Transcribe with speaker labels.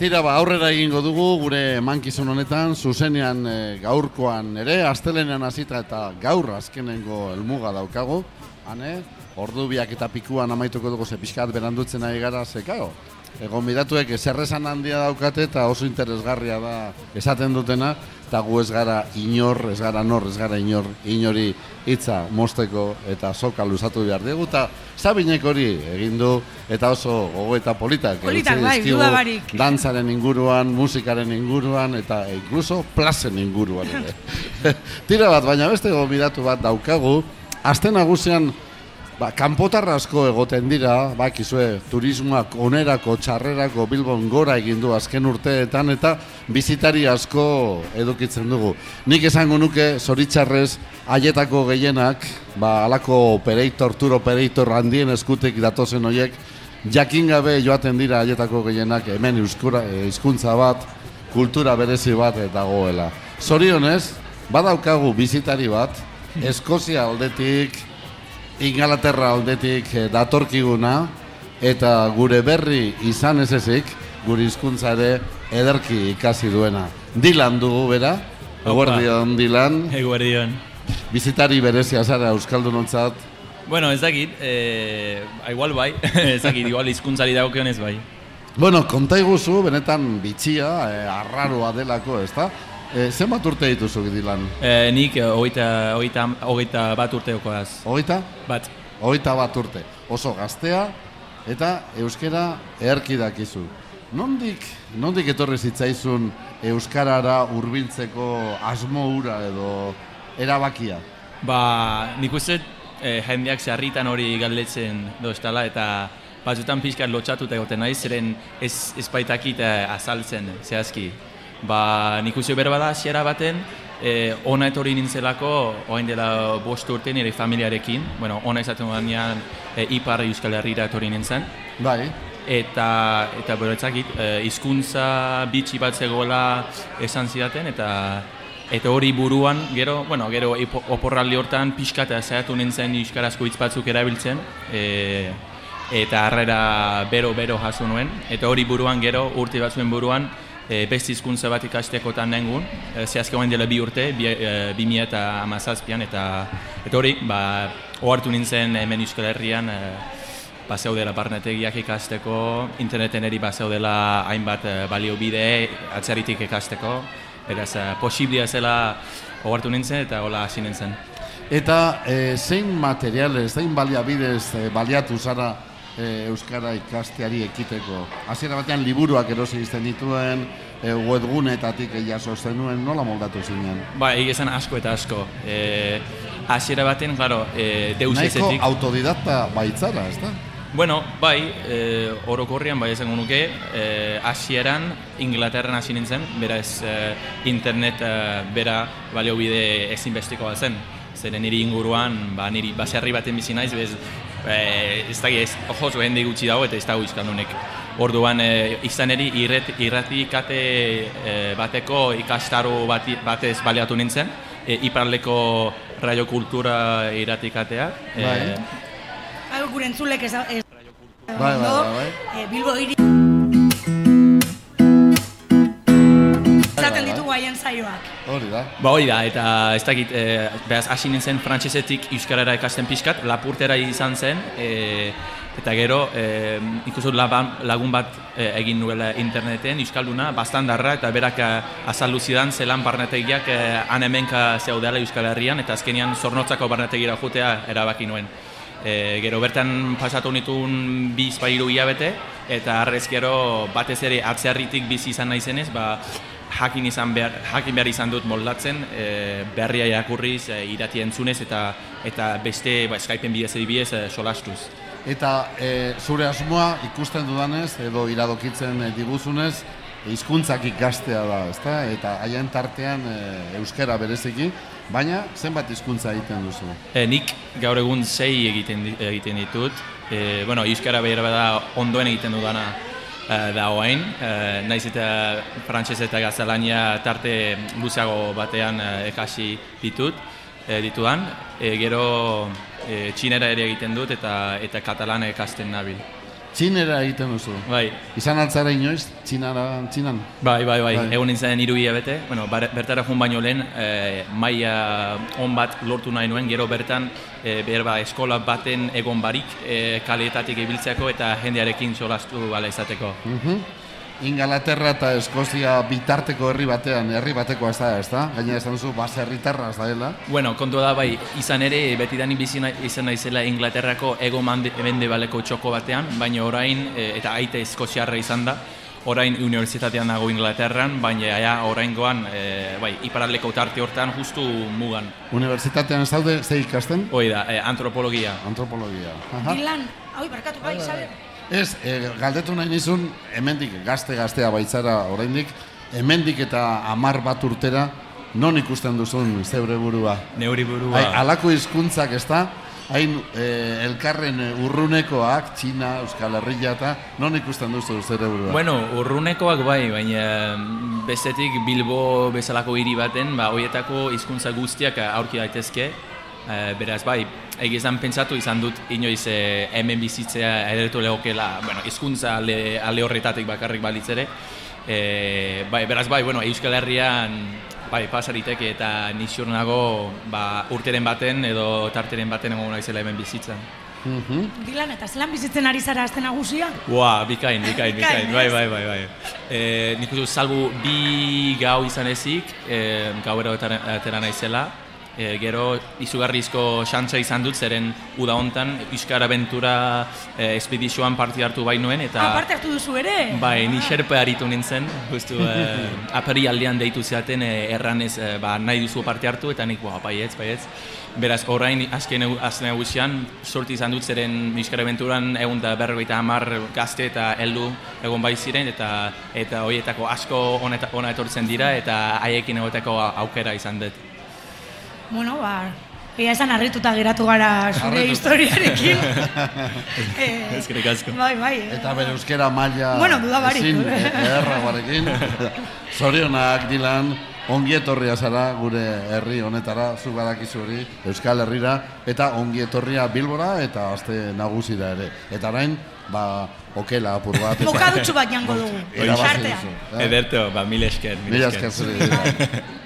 Speaker 1: tira ba, aurrera egingo dugu gure mankizun honetan, zuzenean e, gaurkoan ere, astelenean hasita eta gaur azkenengo helmuga daukagu, hane, ordu biak eta pikuan amaituko dugu ze pixkat berandutzen ari gara zekao. Egon midatuek eserrezan handia daukate eta oso interesgarria da esaten dutena, eta gu ez gara inor, ez gara nor, ez gara inor, inori hitza mosteko eta soka luzatu behar dugu, eta Sabinek hori egin du eta oso gogo eta politak.
Speaker 2: Politak, bai, duda barik.
Speaker 1: Dantzaren inguruan, musikaren inguruan eta incluso plazen inguruan. ere. Tira bat, baina beste gomidatu bat daukagu, azten nagusian Ba, kanpotarra asko egoten dira, bakizue, turismoak onerako, txarrerako, bilbon gora egin du azken urteetan, eta bizitari asko edukitzen dugu. Nik esango nuke, zoritxarrez, haietako gehienak, ba, alako operator, tour operator handien eskutek datozen horiek, jakin gabe joaten dira haietako gehienak, hemen euskura, eh, hizkuntza bat, kultura berezi bat eta goela. Zorionez, badaukagu bizitari bat, Eskozia aldetik, Ingalaterra aldetik eh, datorkiguna eta gure berri izan ez ezik, gure hizkuntza ere ederki ikasi duena. Dilan dugu bera, eguerdion Dilan.
Speaker 3: Eguerdion.
Speaker 1: Bizitari berezia zara Euskaldun ontzat.
Speaker 3: Bueno, ez dakit, e, igual bai, ez dakit, igual hizkuntzari dagokion ez bai.
Speaker 1: Bueno, konta iguzu, benetan bitxia, e, arraroa delako, ez da? E, zenbat urte dituzu Dilan?
Speaker 3: E, nik hogeita, hogeita, hogeita bat urte okoaz.
Speaker 1: Hogeita?
Speaker 3: Bat.
Speaker 1: Hogeita bat urte. Oso gaztea eta euskera eherki dakizu. Nondik, nondik etorri zitzaizun euskarara hurbiltzeko asmo hura edo erabakia?
Speaker 3: Ba, nik uste eh, jendeak zeharritan hori galdetzen doztala eta batzutan pixkat lotxatuta egoten naiz, zeren ez, ez baitakit azaltzen, zehazki ba, nik uste berba da hasiera baten, e, ona etorri nintzelako, oain dela bost urte nire familiarekin, bueno, ona izaten banean e, ipar euskal herrira etorri nintzen.
Speaker 1: Bai.
Speaker 3: Eta, eta beretzakit, e, izkuntza bitxi bat zegoela esan zidaten, eta eta hori buruan, gero, bueno, gero oporraldi hortan pixka eta zehatu nintzen euskarazko hitz batzuk erabiltzen, e, eta harrera bero-bero jaso nuen, eta hori buruan gero, urte batzuen buruan, e, beste hizkuntza bat ikastekotan nengun, e, zehazke dela bi urte, bi, e, eta amazazpian, eta, eta hori, ba, ohartu nintzen hemen Euskal Herrian, e, ba, zeudela barnetegiak ikasteko, interneten eri ba, zeudela hainbat e, balio bide, atzeritik ikasteko, beraz, e, posiblia zela ohartu nintzen eta hola hasi nintzen.
Speaker 1: Eta e, zein materialez, zein baliabidez e, baliatu zara e, euskara ikasteari ekiteko. Hasiera batean liburuak erosi izten dituen, e, webgunetatik jaso zenuen, nola moldatu zinen?
Speaker 3: Ba, egizan asko eta asko. E, hasiera batean, claro, e, deus
Speaker 1: Naiko autodidakta baitzara, ez da?
Speaker 3: Bueno, bai, e, orokorrian bai esango nuke, e, hasieran Inglaterran hasi nintzen, beraz e, internet e, bera balio bide ezinbestikoa zen. Zeren niri inguruan, ba, niri baserri baten bizi naiz, bez, e, ez da ez, ojo zuen gutxi dago eta ez dago izkaldunek. Orduan, e, izan eri, irret, irrati kate e, bateko ikastaro bati, batez baliatu nintzen, e, iparleko raio kultura irratikatea.
Speaker 2: E, bai. Hau gure entzulek ez, ez,
Speaker 1: bai, bai, bai, bai.
Speaker 2: E, Bilbo iri... Haien zaioak.
Speaker 1: Hori da.
Speaker 3: Ba hori da, eta ez dakit, e, behaz, hasi nintzen frantsesetik euskarara ikasten pixkat, lapurtera izan zen, e, eta gero, e, ikustu lagun bat e, egin nuela interneten, euskalduna, bastandarra, eta berak azaldu zidan, zelan barnetegiak e, anemenka zeudela euskal herrian, eta azkenian zornotzako barnetegira jutea erabaki nuen. E, gero bertan pasatu nituen biz bairu hilabete, eta arrez gero batez ere atzearritik bizi izan naizenez, ba, jakin izan behar, jakin behar izan dut moldatzen, e, berria irakurriz, e, irati entzunez eta eta beste ba, Skypeen bidez edibidez e, solastuz.
Speaker 1: Eta e, zure asmoa ikusten dudanez edo iradokitzen e, diguzunez, hizkuntzak ikastea da, ezta? Eta haien tartean e, euskara bereziki, baina zenbat hizkuntza egiten duzu?
Speaker 3: E, nik gaur egun sei egiten, egiten ditut. E, bueno, euskara behar da ondoen egiten dudana da hoain, uh, naiz eta frantxez eta gazalania tarte luzeago batean uh, ekasi ditut, uh, ditudan, uh, gero uh, txinera ere egiten dut eta eta katalan ekasten nabil.
Speaker 1: Txinera egiten duzu.
Speaker 3: Bai,
Speaker 1: Izan altzara inoiz, txinara, txinan.
Speaker 3: Bai, bai, bai,
Speaker 1: Bai.
Speaker 3: egon nintzen hiru hilabete, bueno, bar- bertara joan baino lehen, e, maila on bat lortu nahi nuen, gero bertan, e, behar ba, eskola baten egon barik, e, kaleetatik ibiltzeko eta jendearekin solastu bala izateko.
Speaker 1: Mhm. Ingalaterra eta Eskozia bitarteko herri batean, herri batekoa ez da, ez da? Gaina esan duzu, baserritarra ez da dela.
Speaker 3: Bueno, kontua da bai, izan ere, betidanik bizi nahi, izan naizela Inglaterrako ego mande, baleko txoko batean, baina orain, e, eta aite eskoziarra izan da, orain unibertsitatean nago Inglaterran, baina ja, orain goan, e, bai, iparaldeko tarte hortan justu mugan.
Speaker 1: Unibertsitatean zaude, ze ikasten?
Speaker 3: Hoi da, e, antropologia.
Speaker 1: Antropologia. Aha.
Speaker 2: Dilan, hau, barkatu, bai, sabe?
Speaker 1: Ez, e, galdetu nahi nizun, hemendik gazte-gaztea baitzara oraindik, hemendik eta amar bat urtera, non ikusten duzun zeure burua?
Speaker 3: Neuri burua.
Speaker 1: Hai, alako hizkuntzak ez da, hain e, elkarren urrunekoak, Txina, Euskal Herria eta non ikusten duzu zeure burua?
Speaker 3: Bueno, urrunekoak bai, baina mm, bestetik Bilbo bezalako hiri baten, ba, hoietako hizkuntza guztiak aurki daitezke. Eh, beraz, bai, egizan pentsatu izan dut inoiz eh, hemen bizitzea edertu lehokela, bueno, hizkuntza ale, ale horretatik bakarrik balitz ere. Eh, bai, beraz, bai, bueno, Euskal Herrian bai, pasariteke eta nixur nago ba, urteren baten edo tarteren baten egongo naizela hemen bizitzan.
Speaker 1: Mhm.
Speaker 2: Dilan, eta zelan bizitzen ari zara azten nagusia?
Speaker 3: Ua, bikain, bikain,
Speaker 2: Bikain,
Speaker 3: bai, bai, bai, bai. E, nik uste salbu bi gau izan ezik, e, gauero atera atera naizela, e, gero izugarrizko xantza izan dut, zeren uda hontan Euskara Aventura e, espedizioan parte hartu bainuen, eta...
Speaker 2: Ah, parte hartu duzu ere?
Speaker 3: Bai, ni xerpe aritu nintzen, justu eh, aperi aldean deitu ziaten eh, erranez eh, ba, nahi duzu parte hartu, eta nik, boa, baietz, baietz. Beraz, orain azken azken eguzian, sorti izan dut zeren Euskara Aventuran egun da berrogeita hamar gazte eta heldu egon bai ziren, eta eta horietako asko ona etortzen dira, eta haiekin egoteko aukera izan dut.
Speaker 2: Bueno, ba, Egia esan harrituta geratu gara zure historiarekin. eh,
Speaker 3: Eskerrik asko.
Speaker 2: Bai, bai.
Speaker 1: Eta bere euskera maila
Speaker 2: Bueno, duda barik.
Speaker 1: ezin eh, ederragoarekin. Zorionak dilan, ongi etorria zara gure herri honetara, zu badakizu hori, Euskal Herrira, eta ongi etorria Bilbora eta aste nagusira ere. Eta orain, ba, okela apur bat.
Speaker 2: Bokadutxu bat jango dugu.
Speaker 1: Eh?
Speaker 3: Ederto, ba, mil esker, mil esker.
Speaker 1: esker zuri.